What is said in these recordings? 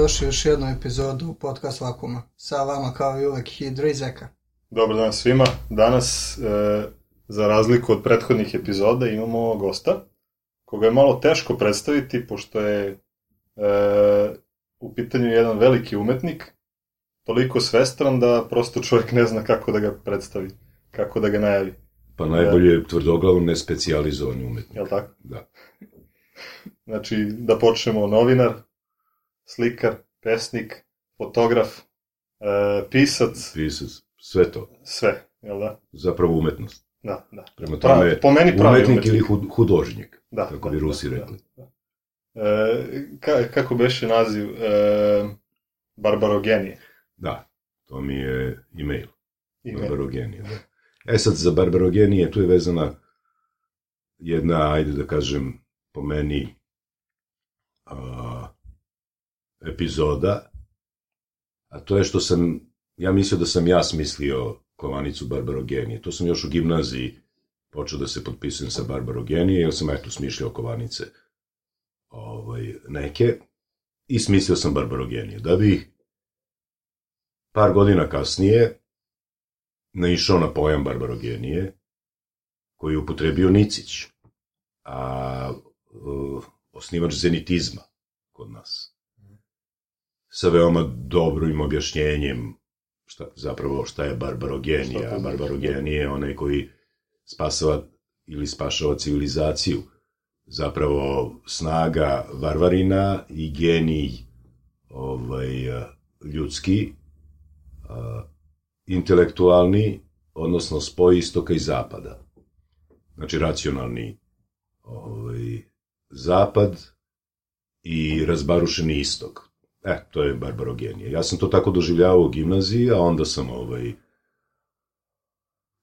Dobrodošli u još jednu epizodu podcast Vakuma. Sa vama kao i uvek Hidro i Zeka. Dobar dan svima. Danas, e, za razliku od prethodnih epizoda, imamo gosta, koga je malo teško predstaviti, pošto je e, u pitanju jedan veliki umetnik, toliko svestran da prosto čovjek ne zna kako da ga predstavi, kako da ga najavi. Pa najbolje je tvrdoglav nespecijalizovani umetnik. Jel tako? Da. Znači, da počnemo novinar, slikar, pesnik, fotograf, e, pisac, Pisac, sve to. sve, jel da? Zapravo umetnost. Da, da. Prema Pravi- tome, po meni pravi umetnik umetnik. ili hud- Da, kako da, bi Rusi da, rekli. Da, da. E, ka, kako beše naziv? E, Barbarogenije. Da, to mi je e-mail. Ime. Barbarogenije, da. E sad, za barbarogenije tu je vezana jedna, ajde da kažem, po meni a, epizoda, a to je što sam, ja mislio da sam ja smislio kovanicu barbarogenije. To sam još u gimnaziji počeo da se potpisujem sa barbarogenije, jer sam eto smišljao kovanice ovaj, neke i smislio sam barbarogenije. Da bi par godina kasnije naišao na pojam barbarogenije, koji je upotrebio Nicić, a uh, osnivač zenitizma kod nas. Sa veoma dobrim objašnjenjem šta, zapravo šta je Šta barbarogenija. to A znači? barbarogenija je onaj koji spasava ili spašava civilizaciju. Zapravo snaga varvarina i genij ovaj, ljudski, intelektualni, odnosno spoj istoka i zapada. Znači, racionalni ovaj, zapad i razbarušeni istok. E, to je barbarogenija. Ja sam to tako doživljavao u gimnaziji, a onda sam ovaj,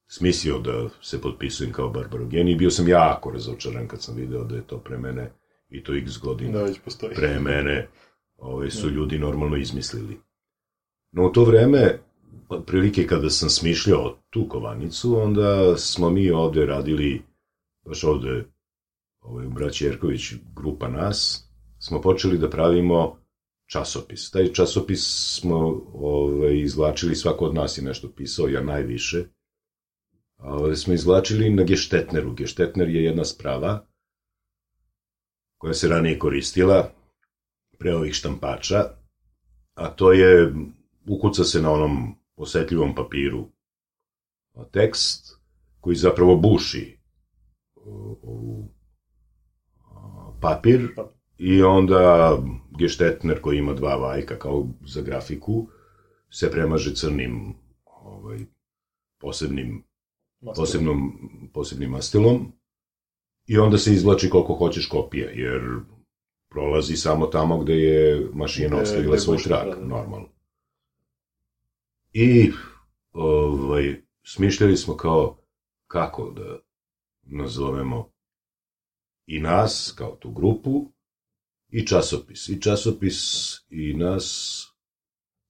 smislio da se potpisujem kao barbarogeniji. Bio sam jako razočaran kad sam video da je to pre mene i to x godina Da već postoji. pre mene ove, su ljudi normalno izmislili. No u to vreme, otprilike kada sam smišljao tu kovanicu, onda smo mi ovde radili, baš ovde, ovaj, Braći Jerković, grupa nas, smo počeli da pravimo časopis. Taj časopis smo ovaj, izvlačili, svako od nas je nešto pisao, ja najviše. Ovaj, smo izvlačili na Geštetneru. Geštetner je jedna sprava koja se ranije koristila, pre ovih štampača, a to je, ukuca se na onom osetljivom papiru tekst, koji zapravo buši ovu papir i onda geštetner koji ima dva vajka kao za grafiku se premaže crnim ovaj, posebnim, posebnom, posebnim mastilom i onda se izvlači koliko hoćeš kopija, jer prolazi samo tamo gde je mašina Gde- ostavila gde svoj trak, da, da. normalno. I ovaj, smišljali smo kao kako da nazovemo i nas, kao tu grupu, i časopis. I časopis i nas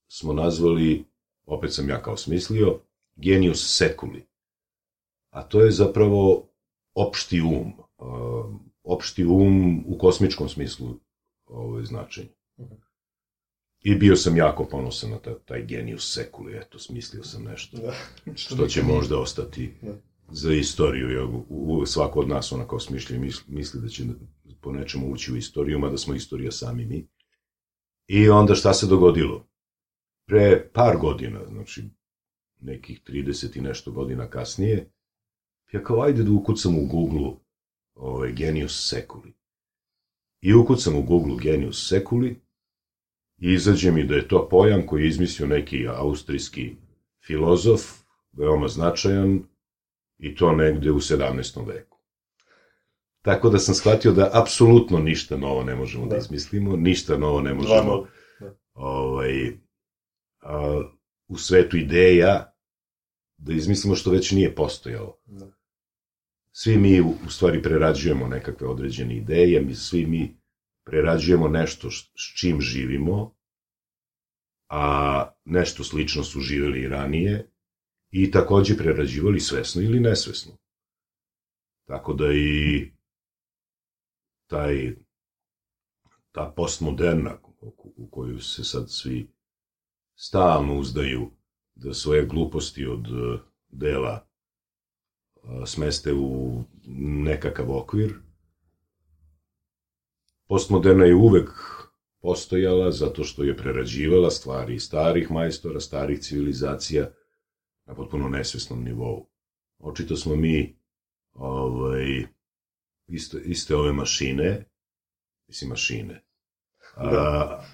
smo nazvali, opet sam ja kao smislio, genius seculi. A to je zapravo opšti um. Uh, opšti um u kosmičkom smislu ovaj, značenja. I bio sam jako ponosan na taj, taj genius seculi, eto, smislio sam nešto Da. što će možda ostati Da. za istoriju, jer svako od nas onako smišlja i misli, misli da će po nečemu ući u istoriju, mada smo istorija sami mi. I onda šta se dogodilo? Pre par godina, znači nekih 30 i nešto godina kasnije, ja kao ajde da ukucam u Google ovaj, genius seculi. I ukucam u Google genius seculi i izađe mi da je to pojam koji je izmislio neki austrijski filozof, veoma značajan, i to negde u 17. veku. Tako da sam shvatio da apsolutno ništa novo ne možemo da, Da. izmislimo, ništa novo ne možemo. Da. ovaj, a, u svetu ideja da izmislimo što već nije postojalo. Da. Svi mi u, u stvari prerađujemo nekakve određene ideje, mi svi mi prerađujemo nešto š- s čim živimo, a nešto slično su živeli i ranije i takođe prerađivali svesno ili nesvesno. Tako da i taj ta postmoderna, u koju se sad svi stalno uzdaju da svoje gluposti od e, dela e, smeste u nekakav okvir. Postmoderna je uvek postojala zato što je prerađivala stvari starih majstora, starih civilizacija na potpuno nesvesnom nivou. Očito smo mi ovaj, isto, iste ove mašine, mislim mašine, a, Da.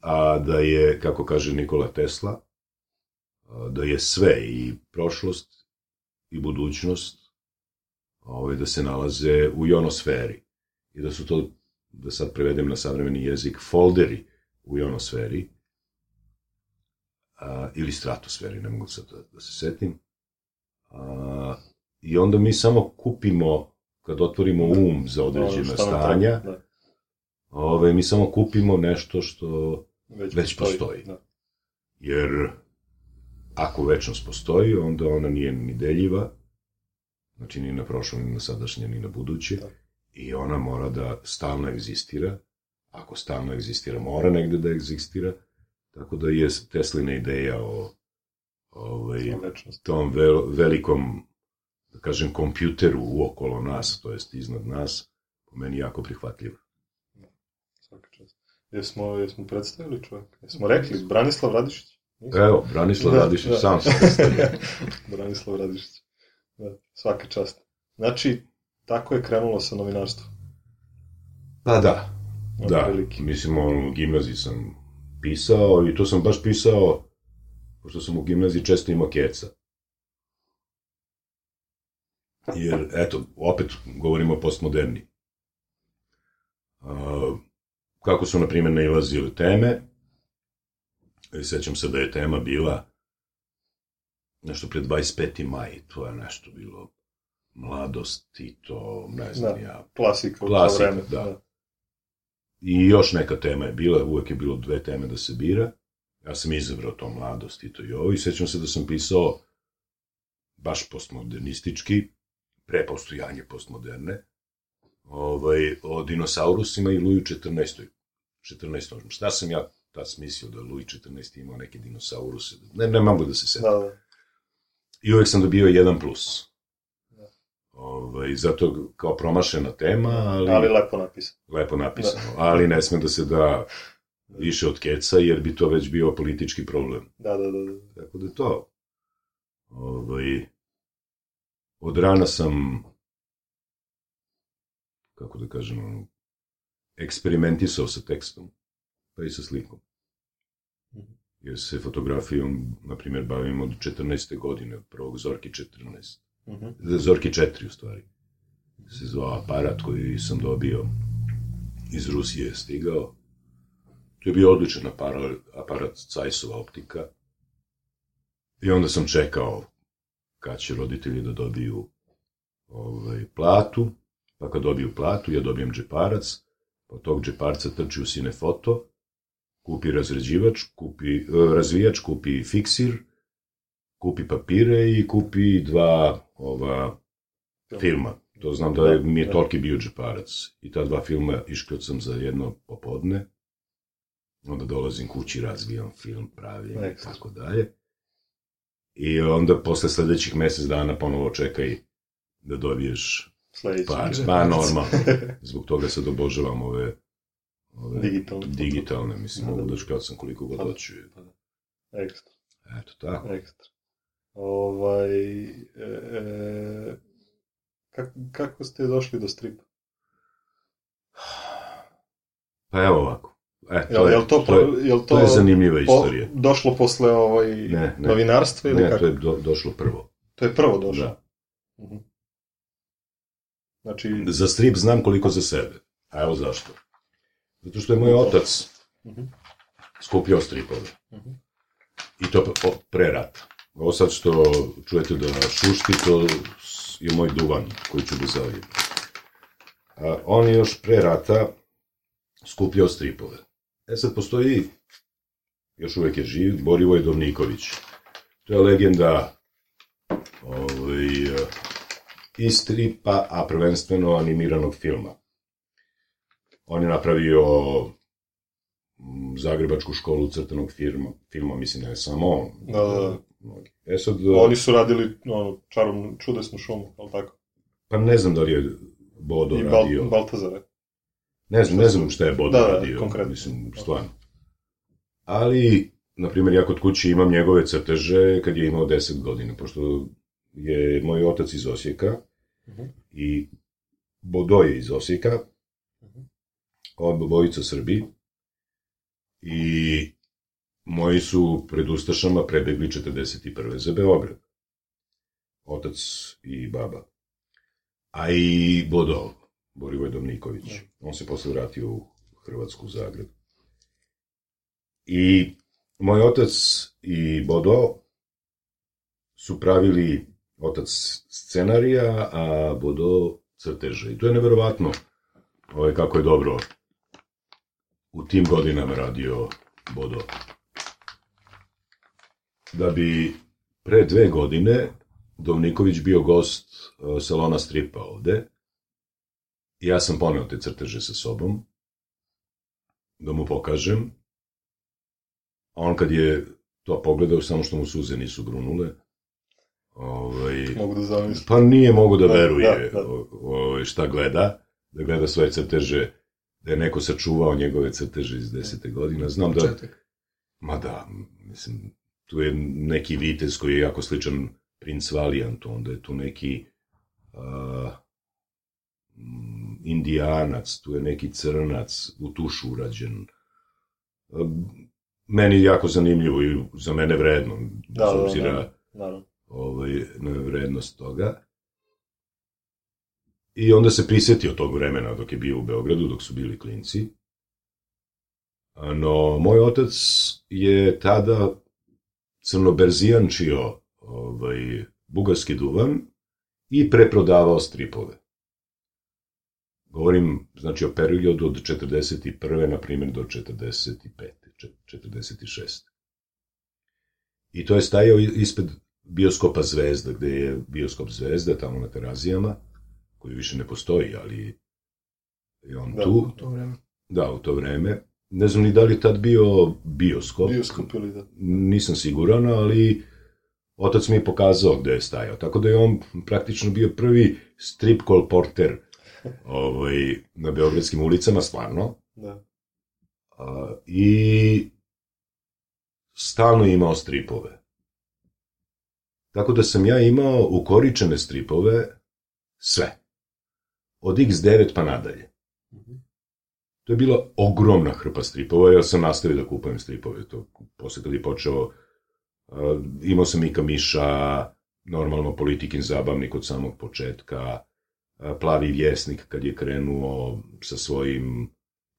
a da je, kako kaže Nikola Tesla, da je sve i prošlost i budućnost ovaj, da se nalaze u ionosferi i da su to, da sad prevedem na savremeni jezik, folderi u ionosferi a, ili stratosferi, ne mogu sad da, da se setim. A, I onda mi samo kupimo, kad otvorimo um za određena stanja, Da, ove, mi samo kupimo nešto što, već, Već postoji. Da. jer ako večnost postoji, onda ona nije ni deljiva, znači ni na prošlo, ni na sadašnje, ni na buduće, Da. i ona mora da stalno egzistira, ako stalno egzistira, mora negde da egzistira, tako da je Teslina ideja o ovaj, tom vel, velikom, da kažem, kompjuteru uokolo nas, to jest iznad nas, po meni jako prihvatljiva. Svaka čast. Jesmo, jesmo predstavili čovjek? Jesmo rekli, Branislav Radišić? Nismo? Evo, Branislav Da, Radišić, da. sam se predstavio. Branislav Radišić. Da, svaka čast. Znači, tako je krenulo sa novinarstvom. Pa da, da, Otprilike. mislim, on, u gimnaziji sam pisao i to sam baš pisao, pošto sam u gimnaziji često imao keca. Jer, eto, opet govorimo o postmoderni. A, kako su, na primjer, nailazile teme, i sećam se da je tema bila nešto pred 25. maj, to je nešto bilo mladost i to, ne znam Da. ja, Klasika u to Klasika, vreme. da. I još neka tema je bila, uvek je bilo dve teme da se bira. Ja sam izabrao to mladost i to i ovo i sećam se da sam pisao baš postmodernistički, pre postojanje postmoderne, ovaj, o dinosaurusima i Luju 14. 14. Šta sam ja tad smislio da Luj 14. imao neke dinosauruse? Ne, ne mogu da se setim. Da, da. I uvek sam dobio jedan plus. Da. Ovaj, zato kao promašena tema, ali, Ali lepo napisano. lepo napisano. Ali ne sme da se da više od keca, jer bi to već bio politički problem. Da, da, da. da. Tako da je to. Ovaj, od rana sam, kako da kažem, ono, eksperimentisao sa tekstom, pa i sa slikom. Mhm. Jer se fotografijom, na primjer, bavim od 14. godine, od prvog Zorki 14. Mhm. Zorki 4 u stvari. Se zvao aparat koji sam dobio iz Rusije je stigao. To je bio odličan aparat, aparat Cajsova optika. I onda sam čekao kad će roditelji da dobiju ovaj, platu, pa kad dobiju platu, ja dobijem džeparac, pa od tog džeparca trči u Cinefoto, kupi razređivač, kupi, e, razvijač, kupi fiksir, kupi papire i kupi dva ova filma. To znam da je, mi je Da. toliki bio džeparac. I ta dva filma sam za jedno popodne. Onda dolazim kući, razvijam film, pravim i tako dalje. I onda posle sledećih mesec dana ponovo čekaj da dobiješ Sledeći. par. Džeparac. Pa normalno. Zbog toga sad obožavam ove, ove Digitalne. digitalne, mislim, Da, mogu da. da škracam koliko god Pa da. hoću. Ekstra. Eto, tako. Ekstra. Ovaj, e, e, kako, kako ste došli do stripa? Pa evo ovako. E, to je, jel to, to je, to, to je zanimljiva po- istorija. došlo posle ovaj, Ne, ne. novinarstva ili Ne, kako? to je do, došlo prvo. To je prvo došlo. Da. Mhm. Znači, Za strip znam koliko za sebe. A evo zašto. Zato što je moj otac Mhm. skupljao stripove. Mhm. I to pre- rata. Ovo sad što čujete da šušti, to je moj duvan koji ću da zavijem. A, on je još pre rata skupljao stripove. E sad postoji, još uvek je živ, Borivoj Dovniković. To je legenda ovaj, i stripa, a prvenstveno animiranog filma. On je napravio mm, Zagrebačku školu crtanog firma, filma, mislim, ne samo on. Da, da, da. E sad, Oni su radili ono, čarom, čudesnu šumu, ali tako? pa ne znam da li je Bodo I radio. Bal, Baltazare. Ne znam, ne znam šta je Bodo Da, da, radio, konkretno. mislim, stvarno. Ali, na primjer, ja kod kući imam njegove crteže kad je imao 10 godina, pošto je moj otac iz Osijeka Mhm. i Bodo je iz Osijeka, Mhm. obojica Srbi, i moji su pred Ustašama prebegli 41. za Beograd. Otac i baba. A i Bodo, Borivoj Domniković. Da. On se posle vratio u Hrvatsku, u Zagreb. I moj otac i Bodo su pravili otac scenarija, a Bodo crteže. I to je neverovatno ovaj, kako je dobro u tim godinama radio Bodo. Da bi pre dve godine Dovniković bio gost e, salona stripa ovde. I ja sam poneo te crteže sa sobom da mu pokažem. A on kad je to pogledao, samo što mu suze nisu grunule, ovaj, Mogu da zamislim. pa nije mogo da Da, veruje da, da. o- o- šta gleda, da gleda svoje crteže, da je neko sačuvao njegove crteže iz desete godine. Znam da, ma da, mislim, tu je neki vitez koji je jako sličan princ Valiant, onda je tu neki mm, indijanac, tu je neki crnac, u tušu urađen. A, meni je jako zanimljivo i za mene vredno, Da, bez da, da, obzira da. Naravno. ovaj, na vrednost toga. I onda se prisetio tog vremena dok je bio u Beogradu, dok su bili klinci. No, moj otac je tada crnoberzijančio ovaj, bugarski duvan i preprodavao stripove. Govorim, znači, o periodu od 41. na primjer do 45. čet- 46. I to je stajao ispred bioskopa Zvezda, gde je bioskop Zvezda, tamo na terazijama, koji više ne postoji, ali je on Da. tu. U to vreme. Da, u to vreme. Ne znam ni da li je tad bio bioskop. Bioskop ili da. Nisam siguran, ali otac mi je pokazao gde je stajao. Tako da je on praktično bio prvi strip kolporter ovaj, na beogradskim ulicama, stvarno. Da. A, I stalno je imao stripove. Tako da sam ja imao ukoričene stripove sve. Od X9 pa nadalje. Mhm. To je bila ogromna hrpa stripova, ja sam nastavio da kupujem stripove, to posle kad je počeo, imao sam Mika Miša, normalno politikin zabavnik od samog početka, Plavi vjesnik kad je krenuo sa svojim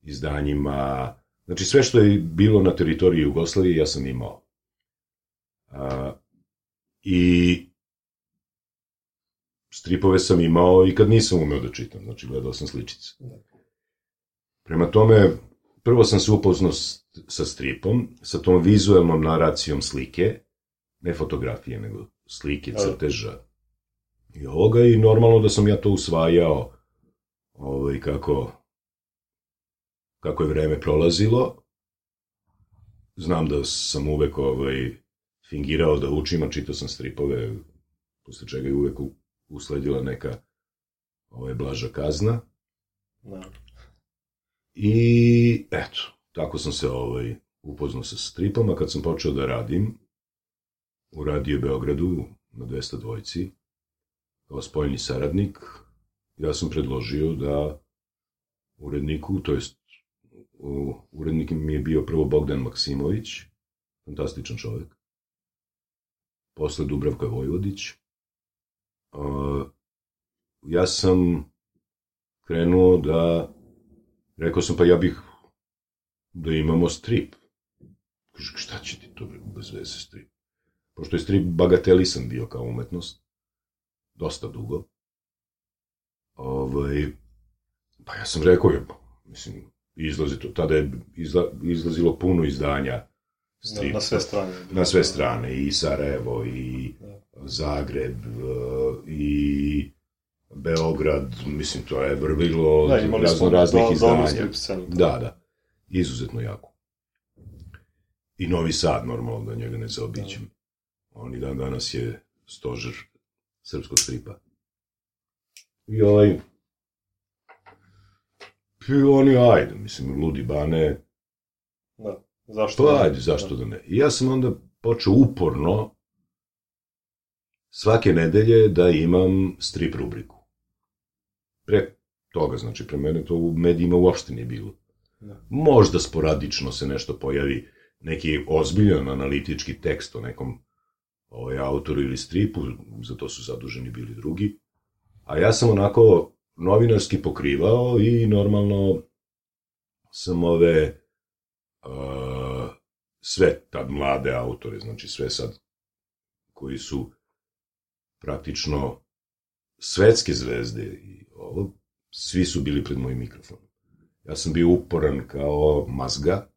izdanjima, znači sve što je bilo na teritoriji Jugoslavije ja sam imao. I stripove sam imao i kad nisam umeo da čitam, znači gledao sam sličice. Prema tome, prvo sam se upoznao sa stripom, sa tom vizuelnom naracijom slike, ne fotografije, nego slike, Da. crteža i ovoga, i normalno da sam ja to usvajao ovaj, kako, kako je vreme prolazilo. Znam da sam uvek ovaj, fingirao da učim, a čitao sam stripove, posle čega je uvek usledila neka ovaj, blaža kazna. Da. I eto, tako sam se ovaj, upoznao sa stripama. Kad sam počeo da radim u Radio Beogradu na 200 kao spoljni saradnik, ja sam predložio da uredniku, to jest urednik mi je bio prvo Bogdan Maksimović, fantastičan čovek, posle Dubravka Vojvodić. Ja sam krenuo da Rekao sam, pa ja bih da imamo strip. Kaže, šta će ti to, bez veze strip? Pošto je strip bagatelisan bio kao umetnost, dosta dugo. Ovaj, pa ja sam rekao, je, mislim, izlazi to, tada je izla, izlazilo puno izdanja Na, stripa. na sve strane. Na sve strane, i Sarajevo, i Zagreb, e, i Beograd, mislim, to je vrvilo Da, imali smo razno raznih do, izdanja. scenu. Da, da. Izuzetno jako. I Novi Sad, normalno, da njega ne zaobićem. On i dan danas je stožer srpskog stripa. I ovaj... I oni, ajde, mislim, Ludi Bane, Da. Zašto? Pa ne? ajde, zašto da ne? I ja sam onda počeo uporno svake nedelje da imam strip rubriku. Pre toga, znači, pre mene to u medijima uopšte nije bilo. Da. Možda sporadično se nešto pojavi, neki ozbiljan analitički tekst o nekom ovaj, autoru ili stripu, za to su zaduženi bili drugi. A ja sam onako novinarski pokrivao i normalno sam ove uh, sve tad mlade autore, znači sve sad koji su praktično svetske zvezde i ovo, svi su bili pred mojim mikrofonom. Ja sam bio uporan kao mazga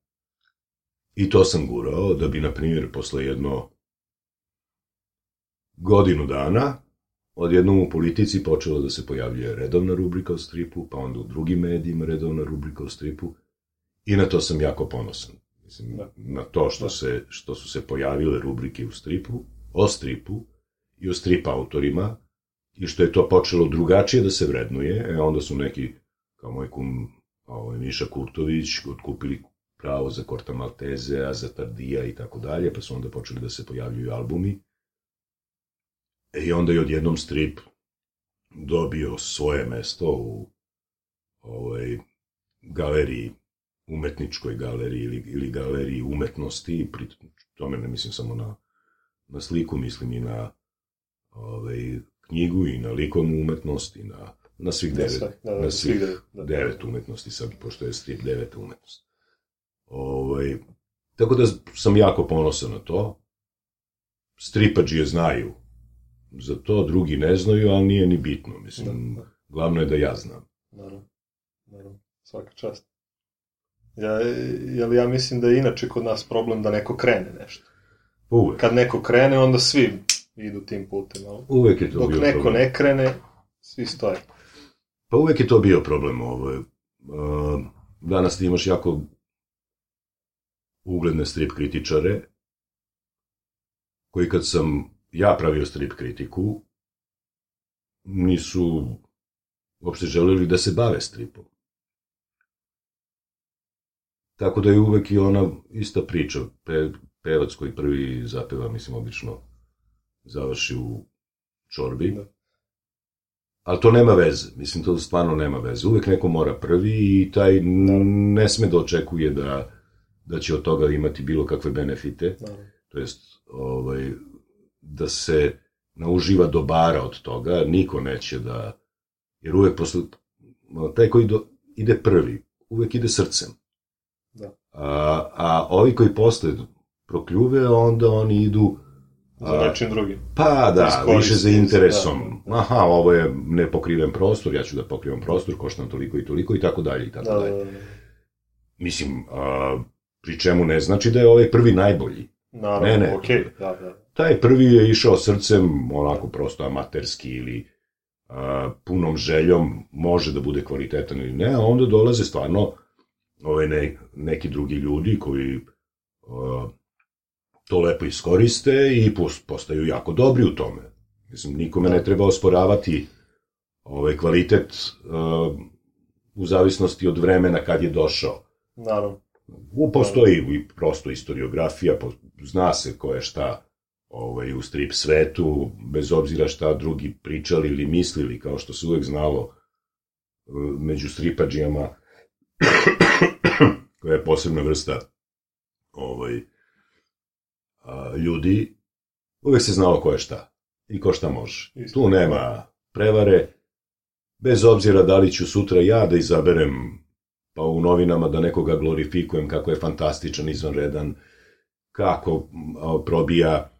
i to sam gurao da bi, na primjer, posle jedno godinu dana odjednom u politici počelo da se pojavljuje redovna rubrika o stripu, pa onda u drugim medijima redovna rubrika o stripu i na to sam jako ponosan. Mislim, Da. na to što, se, što su se pojavile rubrike u stripu, o stripu i o strip autorima i što je to počelo drugačije da se vrednuje, e onda su neki, kao moj kum ovaj, Miša Kurtović, otkupili pravo za Korta Malteze, za Tardija i tako dalje, pa su onda počeli da se pojavljuju albumi. E, I onda je odjednom strip dobio svoje mesto u ovaj, galeriji, umetničkoj galeriji ili, ili galeriji umetnosti, pri tome ne mislim samo na, na sliku, mislim i na ovaj, knjigu i na likovnu umetnost i na, na svih devet, sve, da, da, na svih svih devet, da. devet umetnosti, sad pošto je strip deveta umetnost. Ovaj, tako da sam jako ponosan na to. Stripađije znaju za to, drugi ne znaju, ali nije ni bitno. Mislim, Da, da. glavno je da ja znam. Naravno, naravno, svaka čast. Ja, jel ja mislim da je inače kod nas problem da neko krene nešto. Pa Uvek. Kad neko krene, onda svi idu tim putem, ali Uvek je to dok bio neko problem. ne krene, svi stoje. Pa uvek je to bio problem. Ovo. je. Uh, danas ti imaš jako ugledne strip kritičare, koji kad sam ja pravio strip kritiku, nisu uopšte želeli da se bave stripom. Tako da je uvek i ona ista priča. Pe, pevac koji prvi zapeva, mislim, obično završi u čorbi. Da. Ali to nema veze, mislim, to stvarno nema veze. Uvek neko mora prvi i taj ne sme da očekuje da, da će od toga imati bilo kakve benefite, to jest ovaj, se nauživa dobara od toga, niko neće da, jer uvek posle, taj koji do, ide prvi, uvek ide srcem. Da. A, a ovi koji posle prokljuve, onda oni idu Za nečim drugim. Pa da, Iskoristi, više za interesom. da, da. Aha, ovo je nepokriven prostor, ja ću da pokrivam prostor, koštam toliko i toliko i tako dalje i tako Da, da, dalje. da, da. Mislim, a, pri čemu ne znači da je ovaj prvi najbolji. Naravno, Ne, ne. okej, da, da. Taj prvi je išao srcem, onako prosto amaterski ili a, punom željom, može da bude kvalitetan ili ne, a onda dolaze stvarno ove ne, neki drugi ljudi koji a, to lepo iskoriste i pos- postaju jako dobri u tome. Mislim, nikome ne treba osporavati ovaj kvalitet uh, u zavisnosti od vremena kad je došao. Naravno. U, postoji i prosto istoriografija, po, zna se ko je šta ovaj, u strip svetu, bez obzira šta drugi pričali ili mislili, kao što se uvek znalo uh, među stripađijama, koja je posebna vrsta ovaj, a, ljudi, uvek se znalo ko je šta i ko šta može. Isto. Tu nema prevare, bez obzira da li ću sutra ja da izaberem pa u novinama da nekoga glorifikujem kako je fantastičan, izvanredan, kako probija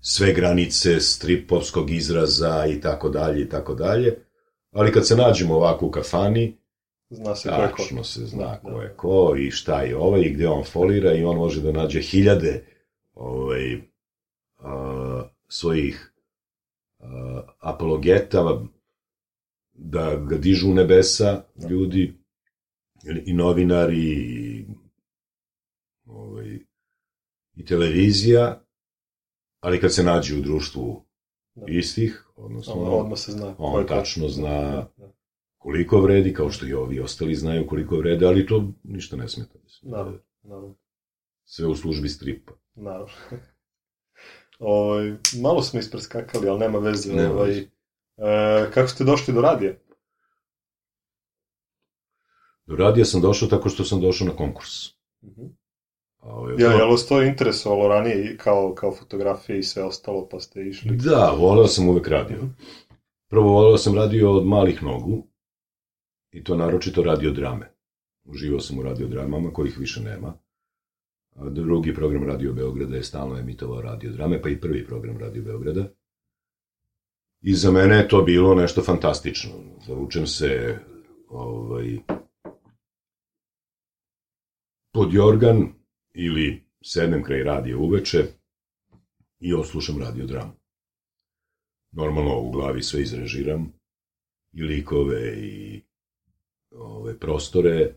sve granice stripovskog izraza i tako dalje i tako dalje. Ali kad se nađemo ovako u kafani, Zna se ko je ko. se zna Da, ko da. je ko i šta je ovaj i gde on folira i on može da nađe hiljade ovaj, a, svojih a, apologeta da ga dižu u nebesa Da. ljudi i novinari i ovaj, i televizija, ali kad se nađe u društvu Da. istih, odnosno, Ono, odmah se zna. on je tačno zna Da, da. koliko vredi, kao što i ovi ostali znaju koliko vrede, ali to ništa ne smeta. Mislim. Naravno, naravno. Sve u službi stripa. Naravno. ovaj, malo smo ispreskakali, ali nema veze. Nema ovaj, veze. e, kako ste došli do radija? Do radija sam došao tako što sam došao na konkurs. Mhm. A, ovaj, Ja, je li vas to interesovalo ranije kao, kao fotografije i sve ostalo, pa ste išli? Da, voleo sam uvek radio. Prvo voleo sam radio od malih nogu, i to naročito radio drame. Uživao sam u radio dramama, kojih više nema. A drugi program Radio Beograda je stalno emitovao radio drame, pa i prvi program Radio Beograda. I za mene je to bilo nešto fantastično. Zavučem se ovaj, pod jorgan ili sednem kraj radija uveče i oslušam radio dramu. Normalno u glavi sve izrežiram, i likove, i ove, prostore,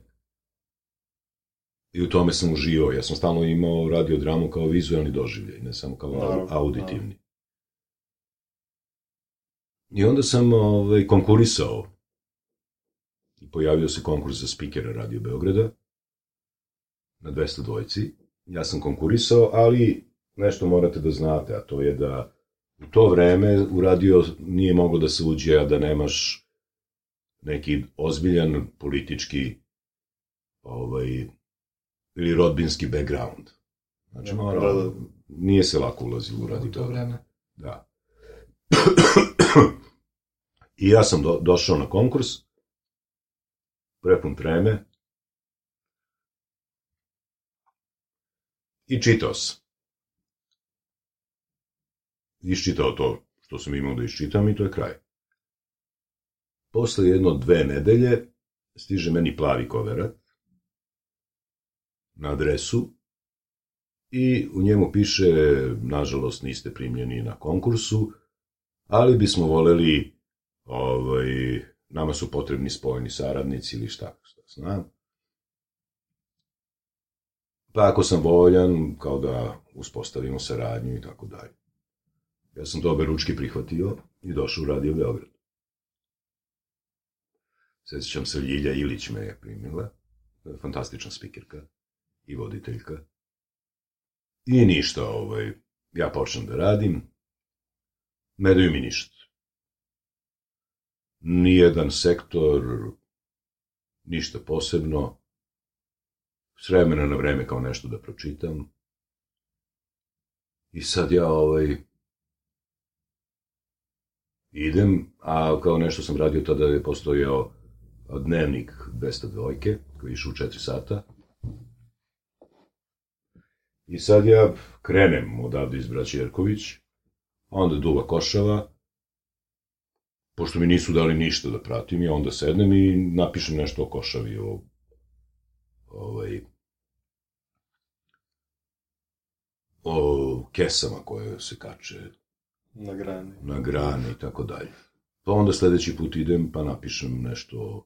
i u tome sam uživao. Ja sam stalno imao radio dramu kao vizualni doživljaj, ne samo kao Naravno, auditivni. I onda sam ovaj, konkurisao. I pojavio se konkurs za spikera Radio Beograda na 200 dvojci. Ja sam konkurisao, ali nešto morate da znate, a to je da u to vreme u radio nije moglo da se uđe, a da nemaš neki ozbiljan politički ovaj, ili rodbinski background. Znači, Da, mora, da, da. nije se lako ulazilo u radio. u to vreme. Da. I ja sam do, došao na konkurs, prepun treme, i čitao sam. Iščitao to što sam imao da iščitam i to je kraj. Posle jedno dve nedelje stiže meni plavi koverat na adresu i u njemu piše, nažalost niste primljeni na konkursu, ali bismo voleli, ovaj, nama su potrebni spojeni saradnici ili šta, šta znam. Pa ako sam voljan, kao da uspostavimo saradnju i tako dalje. Ja sam to obe ručki prihvatio i došao u Radio Beograd. Sjećam se, Ljilja Ilić me je primila, fantastična spikerka i voditeljka. I ništa, ovaj, ja počnem da radim, ne daju mi ništa. Nijedan sektor, ništa posebno, s vremena na vreme kao nešto da pročitam. I sad ja, ovaj, idem, a kao nešto sam radio tada je postojao dnevnik 200 dvojke, koji je išao u 4 sata. I sad ja krenem odavde iz Braća Jerković, onda Duva Košava, pošto mi nisu dali ništa da pratim, ja onda sednem i napišem nešto o Košavi, o ovaj, o kesama koje se kače Na grani. na grane i tako dalje. Pa onda sledeći put idem pa napišem nešto o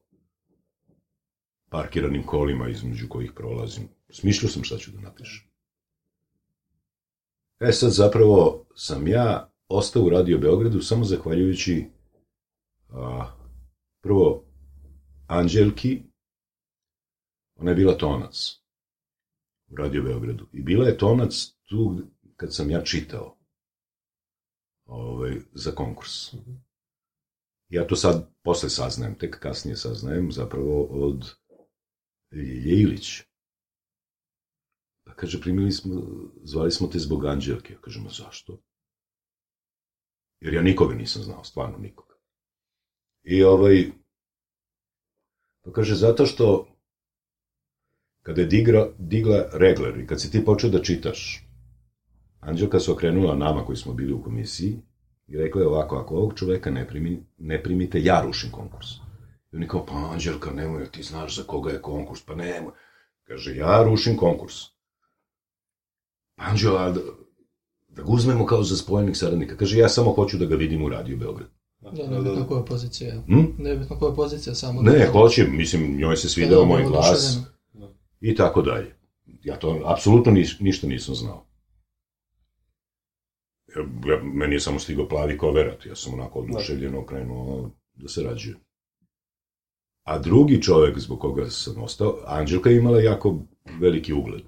parkiranim kolima između kojih prolazim. Smišljao sam šta ću da napišem. E sad zapravo sam ja ostao u Radio Beogradu samo zahvaljujući a, prvo Anđelki, ona je bila tonac Radio Beogradu. I bila je tonac tu kad sam ja čitao ovaj, za konkurs. Ja to sad posle saznajem, tek kasnije saznajem, zapravo od Ljilje. Pa kaže, primili smo, zvali smo te zbog Anđelke. Ja kažem, a zašto? Jer ja nikoga nisam znao, stvarno nikoga. I ovaj, pa kaže, zato što kada je digra, digla regler i kad si ti počeo da čitaš, Anđelka se okrenula nama koji smo bili u komisiji i rekla je ovako, ako ovog čoveka ne, primi, ne primite, ja rušim konkurs. I oni kao, pa Anđelka, nemoj, jer ti znaš za koga je konkurs, pa nemoj. Kaže, ja rušim konkurs. Pa Anđela, da, da ga uzmemo kao za spojenih saradnika. Kaže, ja samo hoću da ga vidim u Radio Beograd. Da, nebitno koja je pozicija. Hm? Nebitno koja pozicija, samo... Ne, da- hoće, mislim, njoj se da svidao je moj glas oduševljeno. I tako dalje. Ja to apsolutno niš, ništa nisam znao. ja, meni je samo stigao plavi koverat, ja sam onako oduševljeno krenuo da se rađujem. A drugi čovek zbog koga sam ostao, Anđelka je imala jako veliki ugled.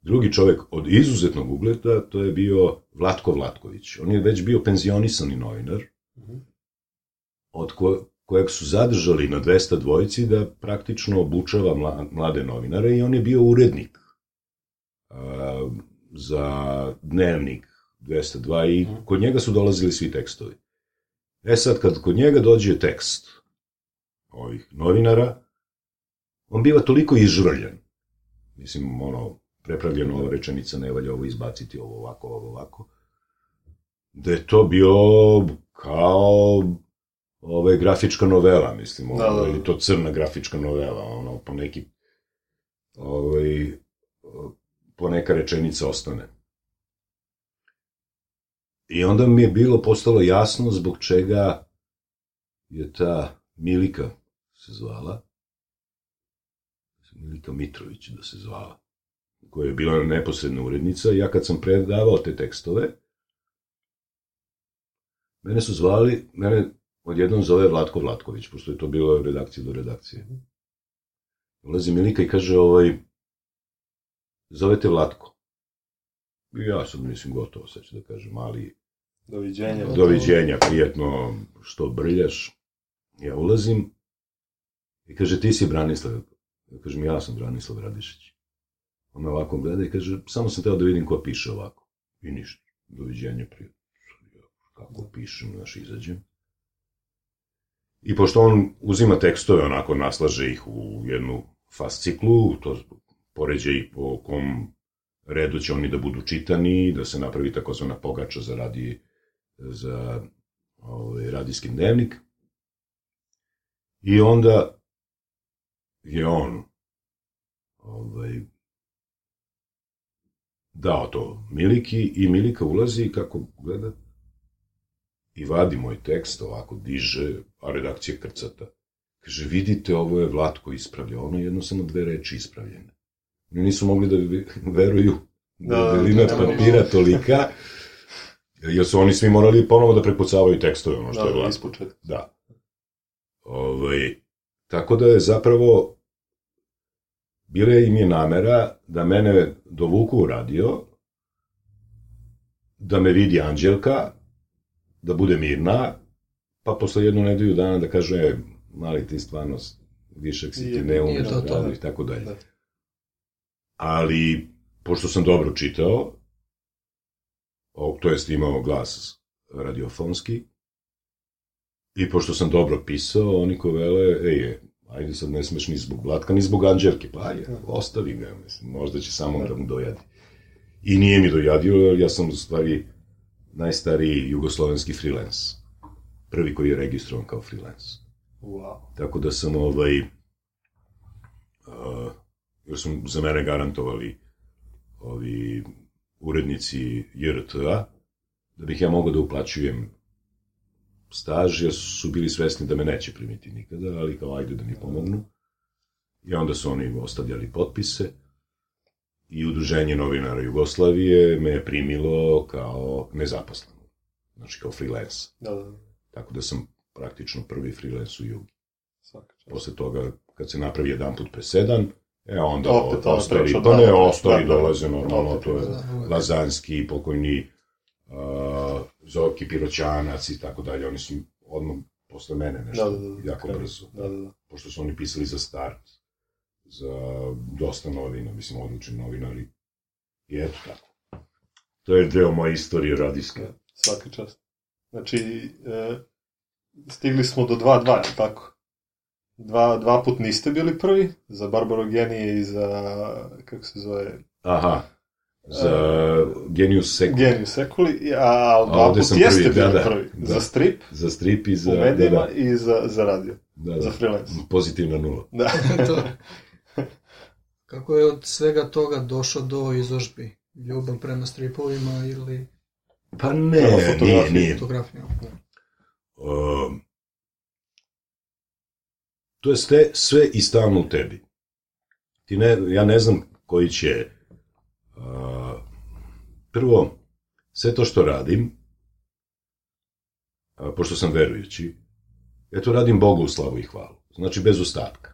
Drugi čovek od izuzetnog ugleda, to je bio Vlatko Vlatković. On je već bio penzionisani novinar, od ko, kojeg su zadržali na 200 dvojici da praktično obučava mlade novinare i on je bio urednik a, za dnevnik 202 i kod njega su dolazili svi tekstovi. E sad, kad kod njega dođe tekst ovih novinara, on biva toliko izžvrljen. Mislim, ono, prepravljeno ova rečenica, ne valja ovo izbaciti, ovo ovako, ovo ovako. Da je to bio kao ove, grafička novela, mislim, ovo, da, da. ili to crna grafička novela, ono, po neki, ovaj, po neka rečenica ostane. I onda mi je bilo postalo jasno zbog čega je ta Milika se zvala, Milika Mitrović da se zvala, koja je bila neposredna urednica, ja kad sam predavao te tekstove, mene su zvali, mene odjednom zove Vlatko Vlatković, pošto je to bilo redakcija do redakcije. Ulazi Milika i kaže, ovaj, zovete Vlatko. I ja sam, mislim, gotovo, sad ću da kažem, ali... Doviđenja. Doviđenja, prijetno što brljaš. Ja ulazim i kaže, ti si Branislav. Ja kažem, ja sam Branislav Radišić. On me ovako gleda i kaže, samo sam teo da vidim ko piše ovako. I ništa. Doviđenja, prijetno. Kako pišem, znaš, izađem. I pošto on uzima tekstove, onako naslaže ih u jednu fasciklu, to poređe ih po kom redu će oni da budu čitani, da se napravi takozvana pogača za radi za ovaj, radijski dnevnik. I onda je on ovaj, dao to Miliki i Milika ulazi i kako gleda i vadi moj tekst, ovako diže, a redakcija krcata. Kaže, vidite, ovo je Vlatko ispravlja, ono je jedno samo dve reči ispravljene. Oni nisu mogli da veruju da da, belina da, papira tolika, jer su oni svi morali ponovo da prepucavaju tekstove, ono što da, je Vlatko. Ispočet. Da. Ovaj, tako da je zapravo bila im je namera da mene dovuku u radio, da me vidi Anđelka, da bude mirna, pa posle jednu nedelju dana da kaže, e, mali ti stvarno višak si ti ne umeš da to, i tako dalje. Da. Ali, pošto sam dobro čitao, to jest imao glas radiofonski, i pošto sam dobro pisao, oni ko vele, ej, ajde sad ne smeš ni zbog Vlatka, ni zbog Anđelke, pa ajde, ostavi ga, mislim, možda će samo da mu dojadi. I nije mi dojadio, ja sam u stvari najstariji jugoslovenski freelance. Prvi koji je registrovan kao freelance. Wow. Tako da sam ovaj, uh, jer su za mene garantovali ovi urednici JRTA, da bih ja mogao da uplaćujem staž, jer su bili svesni da me neće primiti nikada, ali kao ajde da mi pomognu. I onda su oni ostavljali potpise i Udruženje novinara Jugoslavije me je primilo kao nezaposleno. Znači kao freelance. Da, da. Tako da sam praktično prvi freelance u Jugi. Svaka čast. Posle toga, kad se napravi jedan put presedan, e onda Opet, ostali, pa ne, ostali da, dolaze normalno, to je Lazanski, pokojni uh, Zoki Piroćanac i tako dalje, oni su odmah posle mene nešto, da, da, da, jako brzo. Da, da, da. Pošto su oni pisali za start za dosta novina, mislim, odlični novinari. I eto tako. To je deo moje istorije radijske. Ja, svaka čast. Znači, e, stigli smo do 2-2, tako? Dva, dva put niste bili prvi, za Barbarogenije i za, kako se zove... Aha, za uh, Genius Sekuli. Genius Sekuli, a dva put jeste prvi, bili da, prvi. Da, za strip. Za strip i za... U medijima da, da. i za, za radio. Da, da. Za freelance. Pozitivna nula. Da. to. Kako je od svega toga došao do izložbi? Ljubav prema stripovima ili... Pa ne, nije, nije. Fotografija. Uh, to je sve, sve i stalno u tebi. Ti ne, ja ne znam koji će... Uh, prvo, sve to što radim, a, pošto sam verujući, ja to radim Bogu u slavu i hvalu. Znači, bez ostatka.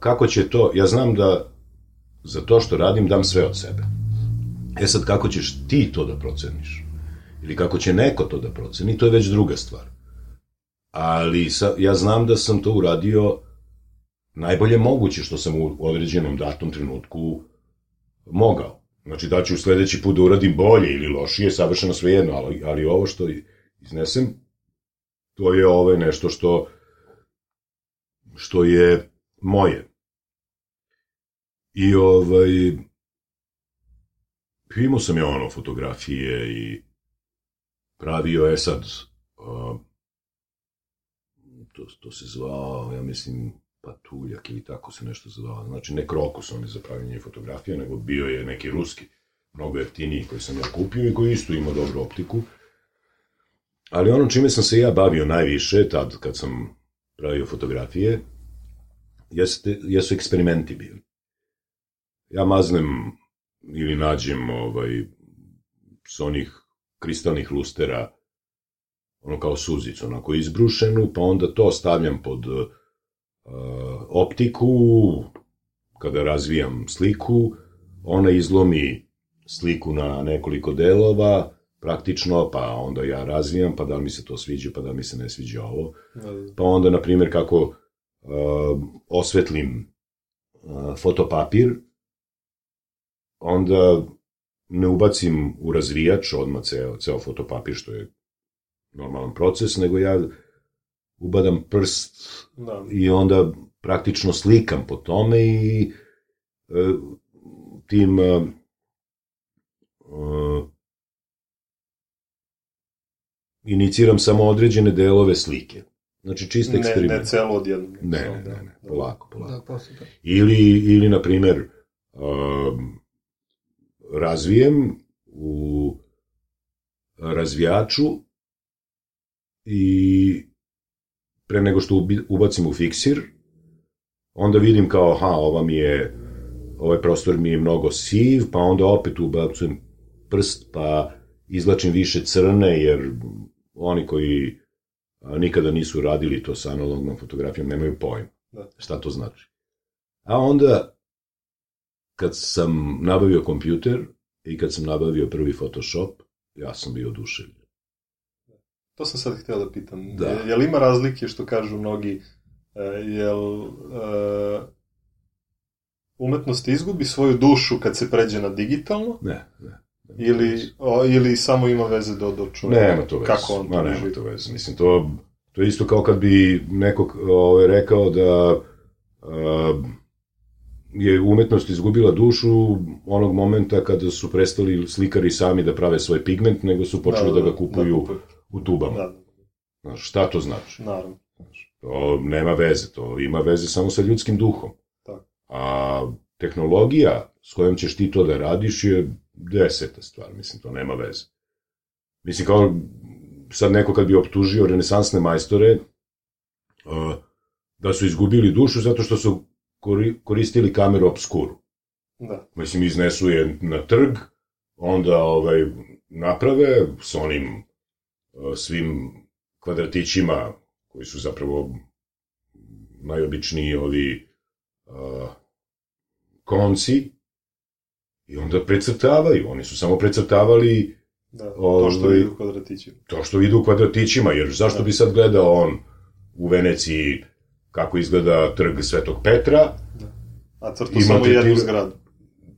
Kako će to, ja znam da za to što radim dam sve od sebe. E sad, kako ćeš ti to da proceniš? Ili kako će neko to da proceni, to je već druga stvar. Ali sa, ja znam da sam to uradio najbolje moguće što sam u određenom datom trenutku mogao. Znači da ću sledeći put da uradim bolje ili lošije, savršeno svejedno, ali, ali ovo što iznesem, to je ove nešto što što je moje. I ovaj, imao sam ja ono fotografije i pravio je sad, uh, to, to se zvao, ja mislim, patuljak ili tako se nešto zvao. Znači, ne krokus on je za pravljanje fotografija, nego bio je neki ruski, mnogo jeftiniji koji sam ja kupio i koji isto ima dobru optiku. Ali ono čime sam se ja bavio najviše, tad kad sam pravio fotografije, jeste, jesu eksperimenti bili. Ja maznem ili nađem ovaj, s onih kristalnih lustera ono kao suzicu, onako izbrušenu, pa onda to stavljam pod uh, optiku, kada razvijam sliku, ona izlomi sliku na nekoliko delova, praktično, pa onda ja razvijam, pa da li mi se to sviđa, pa da li mi se ne sviđa ovo. Pa onda, na primjer, kako osvetlim uh, fotopapir, onda ne ubacim u razvijač odmah ceo, ceo fotopapir, što je normalan proces, nego ja ubadam prst da. i onda praktično slikam po tome i e, tim e, iniciram samo određene delove slike. Znači čist eksperiment. Ne, ne celo odjedno. Ne, ne, ne, ne, polako, polako. Da, posle, Ili, ili, na primer, um, razvijem u razvijaču i pre nego što ubacim u fiksir, onda vidim kao, aha, ova mi je, ovaj prostor mi je mnogo siv, pa onda opet ubacujem prst, pa izlačim više crne, jer oni koji nikada nisu radili to sa analognom fotografijom nemaju pojma. Da. Šta to znači? A onda, kad sam nabavio kompjuter i kad sam nabavio prvi Photoshop, ja sam bio oduševljen. To sam sad htio da pitam. Da. Je, li ima razlike što kažu mnogi, e, jel uh, umetnost izgubi svoju dušu kad se pređe na digitalno? Ne, ne. Ili, o, ili samo ima veze do, do čovjeka? Nema to veze. Kako on to Ma, nema to veze. Mislim, to, to je isto kao kad bi neko ovaj, rekao da uh, je umetnost izgubila dušu onog momenta kada su prestali slikari sami da prave svoj pigment, nego su počeli da, da, da ga kupuju da, kupuju u tubama. Da. Znaš, šta to znači? Naravno. Znaš, to nema veze, to ima veze samo sa ljudskim duhom. Tako. A tehnologija s kojom ćeš ti to da radiš je deseta stvar, mislim, to nema veze. Mislim, kao sad neko kad bi optužio renesansne majstore uh, da su izgubili dušu zato što su koristili kameru obskuru. Da. Mislim, iznesu je na trg, onda ovaj, naprave s onim svim kvadratićima koji su zapravo najobičniji ovi uh, konci i onda precrtavaju. Oni su samo precrtavali da, to što ovaj, vidi u kvadratićima. To što vidi u kvadratićima, jer zašto da. bi sad gledao on u Veneciji kako izgleda trg Svetog Petra, da. a crto samo jednu zgradu.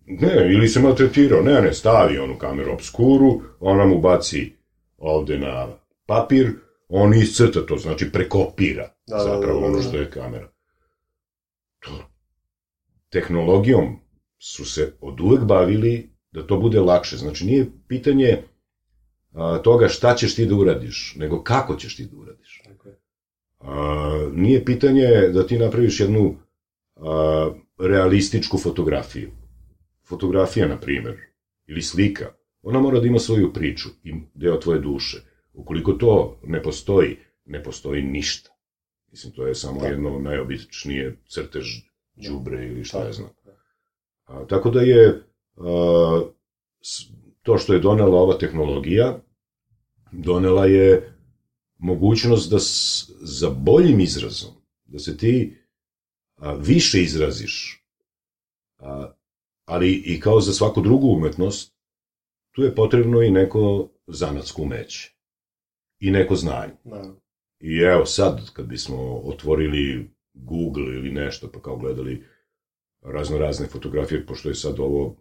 Ne, ili se maltretirao, ne, ne, stavi onu kameru obskuru, ona mu baci ovde na papir, on iscrta to, znači prekopira da, da zapravo da, da, da, ono što je kamera. To, tehnologijom su se od uvek bavili da to bude lakše. Znači nije pitanje a, toga šta ćeš ti da uradiš, nego kako ćeš ti da uradiš. A, nije pitanje da ti napraviš jednu a, realističku fotografiju. Fotografija, na primer, ili slika, Ona mora da ima svoju priču i deo tvoje duše. Ukoliko to ne postoji, ne postoji ništa. Mislim, to je samo da. jedno najobičnije crtež džubre ili šta ja znam. Tako da je to što je donela ova tehnologija, donela je mogućnost da s, za boljim izrazom, da se ti a, više izraziš, a, ali i kao za svaku drugu umetnost, tu je potrebno i neko zanatsko umeće i neko znanje. Da. I evo sad, kad bismo otvorili Google ili nešto, pa kao gledali razno razne fotografije, pošto je sad ovo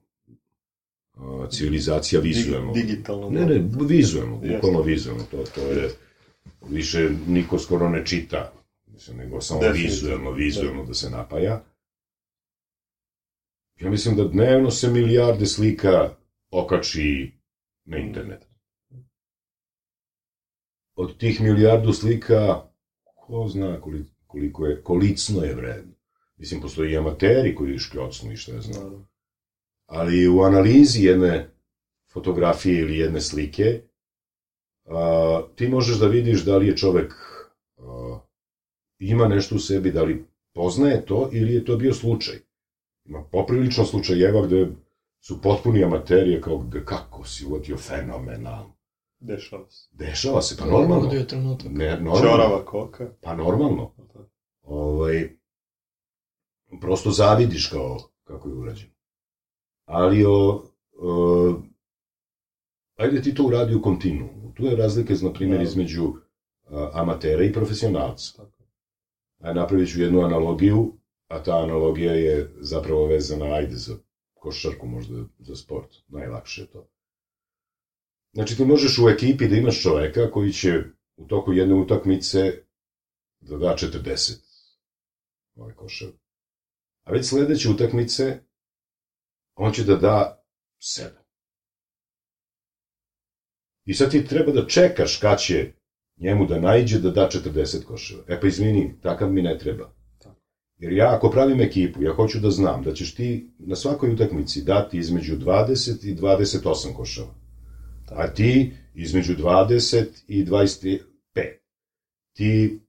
a, civilizacija vizualno. Dig, digitalno. Ne, ne, vizualno, Jeste. bukvalno vizualno, to, to je, više niko skoro ne čita, mislim, nego samo Definitivno. vizualno, vizualno da se napaja. Ja mislim da dnevno se milijarde slika okači na internet. Od tih milijardu slika, ko zna koliko, koliko je, kolicno je vredno. Mislim, postoji i amateri koji škljocnu i šta je znam Da. ali u analizi jedne fotografije ili jedne slike a, ti možeš da vidiš da li je čovek a, ima nešto u sebi, da li poznaje to ili je to bio slučaj. Ima poprilično slučajeva gde su potpuni amaterije kao gde kako si uvatio fenomenalno. Dešava se. Dešava se, pa normalno. Ugodio trenutak. Ne, normalno. Čorava koka. Pa normalno. Ovaj, prosto zavidiš kao kako je urađeno. Ali o, o, ajde ti to uradi u kontinuumu. Tu je razlika, na primjer, Da. između a, amatera i profesionalca. Tako. A napravit ću jednu analogiju, a ta analogija je zapravo vezana, ajde, za košarku, možda za sport. Najlakše je to. Znači, ti možeš u ekipi da imaš čoveka koji će u toku jedne utakmice da da 40 ovaj košar. A već sledeće utakmice on će da da 7. I sad ti treba da čekaš kad će njemu da najđe da da 40 koševa. E pa izvini, takav mi ne treba. Jer ja ako pravim ekipu, ja hoću da znam da ćeš ti na svakoj utakmici dati između 20 i 28 koševa. A ti između 20 i 25. Ti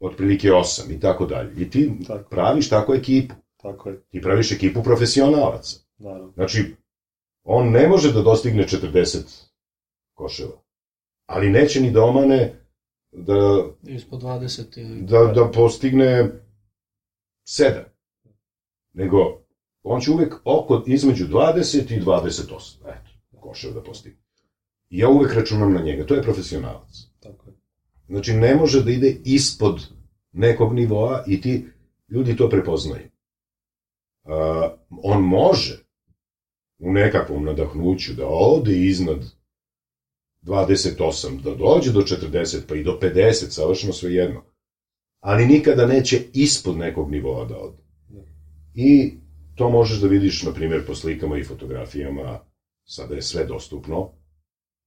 otprilike 8 i tako dalje. I ti Tako. praviš tako ekipu. Tako je. Ti praviš ekipu profesionalaca. Naravno. Znači, on ne može da dostigne 40 koševa. Ali neće ni da omane da, Ispod 20 ili... da, da postigne 7. Nego, on će uvek oko između 20 i 28. Eto, koševa da postigne. I ja uvek računam na njega. To je profesionalac. Tako je. Znači, ne može da ide ispod nekog nivoa i ti, ljudi to prepoznaju. Uh, on može u nekakvom nadahnuću da ode iznad 28, da dođe do 40, pa i do 50, savršeno sve jedno. Ali nikada neće ispod nekog nivoa da ode. I to možeš da vidiš, na primjer, po slikama i fotografijama, sada je sve dostupno,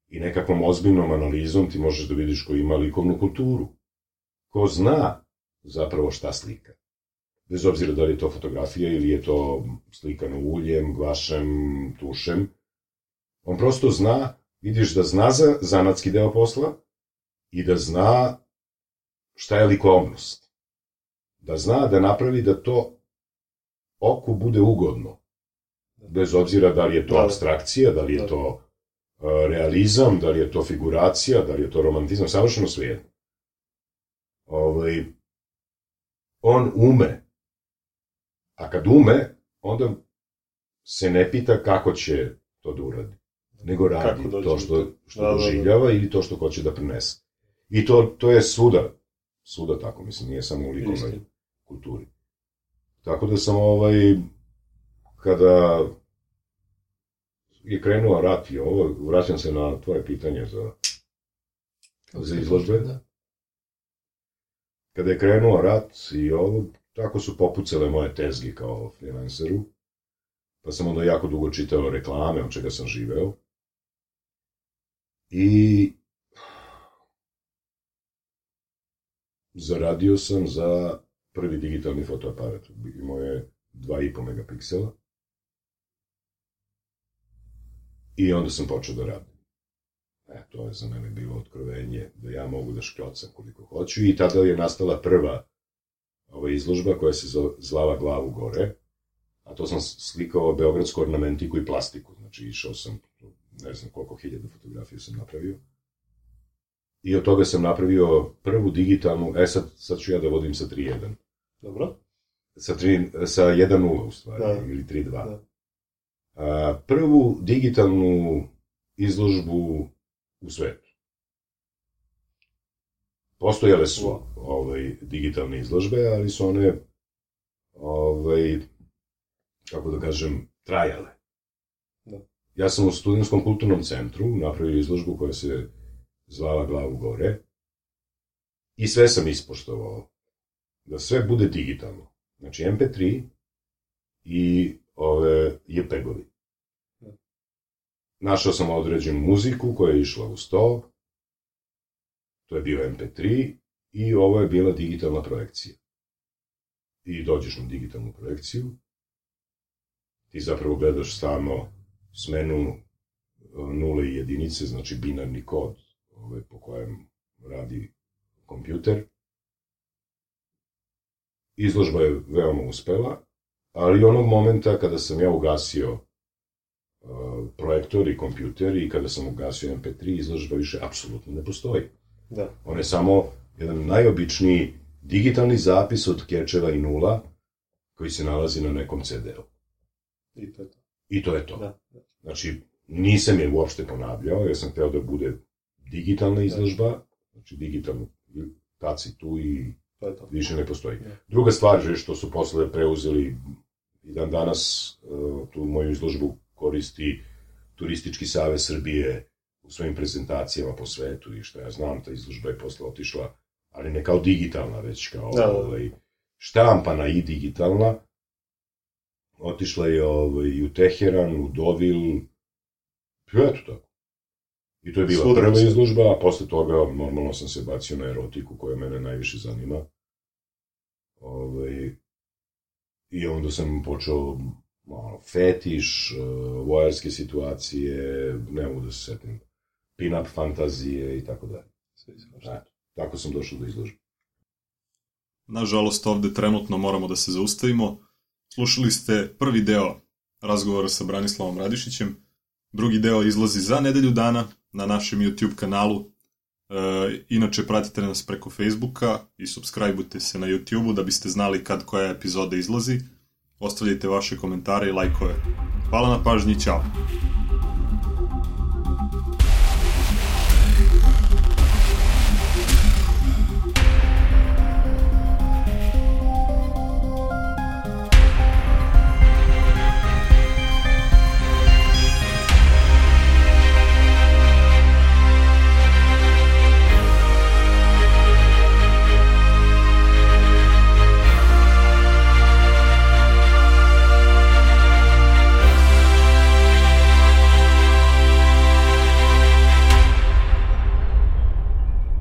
i nekakvom ozbiljnom analizom ti možeš da vidiš ko ima likovnu kulturu. Ko zna zapravo šta slika. Bez obzira da li je to fotografija ili je to slikano uljem, gvašem, tušem. On prosto zna, vidiš da zna za zanatski deo posla i da zna šta je likovnost. Da zna da napravi da to oku bude ugodno. Bez obzira da li je to Da. abstrakcija, da li je Da. to e, realizam, da li je to figuracija, da li je to romantizam, savršeno svejedno. Ovaj, on ume. A kad ume, onda se ne pita kako će to da uradi, nego radi to što, što Da, da, da. doživljava ili to što hoće da prenese. I to, to je svuda, svuda tako, mislim, nije samo u likovnoj kulturi. Tako da sam ovaj, kada je krenuo rat i ovo, vraćam se na tvoje pitanje za za izložbe? Da. kada je krenuo rat i ovo, tako su popucale moje tezgi kao freelanceru, pa sam onda jako dugo čitao reklame, od čega sam živeo. I zaradio sam za prvi digitalni fotoaparat. Imao je 2,5 megapiksela. I onda sam počeo da radim. E, to je za mene bilo otkrovenje da ja mogu da škljocam koliko hoću i tada je nastala prva ova izložba koja se zvala Glavu gore, a to sam slikao beogradsku ornamentiku i plastiku, znači išao sam ne znam koliko hiljada fotografija sam napravio. I od toga sam napravio prvu digitalnu, e sad, sad ću ja da vodim sa 3.1. Dobro. Sa, 3, sa 1.0 u stvari, Da. ili 3.2. Da. A, prvu digitalnu izložbu u svetu. Postojale su ovaj, digitalne izložbe, ali su one ovaj, kako da kažem, trajale. Da. Ja sam u Studentskom kulturnom centru napravio izložbu koja se zvala Glavu gore i sve sam ispoštovao da sve bude digitalno. Znači MP3 i ove JPEG-ovi. Da. Našao sam određenu muziku koja je išla uz to, to je bio MP3 i ovo je bila digitalna projekcija. I dođeš na digitalnu projekciju, ti zapravo gledaš stalno smenu e, nule i jedinice, znači binarni kod ovaj, po kojem radi kompjuter. Izložba je veoma uspela, ali onog momenta kada sam ja ugasio uh, projektor i kompjuter i kada sam ugasio MP3, izložba više apsolutno ne postoji. Da. On je samo jedan najobičniji digitalni zapis od kečeva i nula koji se nalazi na nekom CD-u. I to je to. I to je to. Da. da. Znači, nisam je uopšte ponavljao, jer sam hteo da bude digitalna izložba, znači digitalno, kad si tu i To je to. više ne postoji. Da. Druga stvar je što su posle preuzeli i dan danas uh, tu moju izložbu koristi Turistički savez Srbije u svojim prezentacijama po svetu i što ja znam, ta izložba je posle otišla, ali ne kao digitalna, već kao Da, da, ovaj, štampana i digitalna. Otišla je ovaj, u Teheran, u Dovil, eto tako. I to je bila Svuda prva se- izložba, a posle toga normalno sam se bacio na erotiku koja mene najviše zanima. Ovaj, I onda sam počeo ono, fetiš, uh, vojarske situacije, ne mogu da se setim, pin-up fantazije i tako dalje. Eto, tako sam došao do izložbe. Nažalost, ovde trenutno moramo da se zaustavimo. Slušali ste prvi deo razgovora sa Branislavom Radišićem. Drugi deo izlazi za nedelju dana na našem YouTube kanalu. E, inače, pratite nas preko Facebooka i subscribeujte se na YouTubeu da biste znali kad koja epizoda izlazi. Ostavljajte vaše komentare i lajkove. Hvala na pažnji, ćao!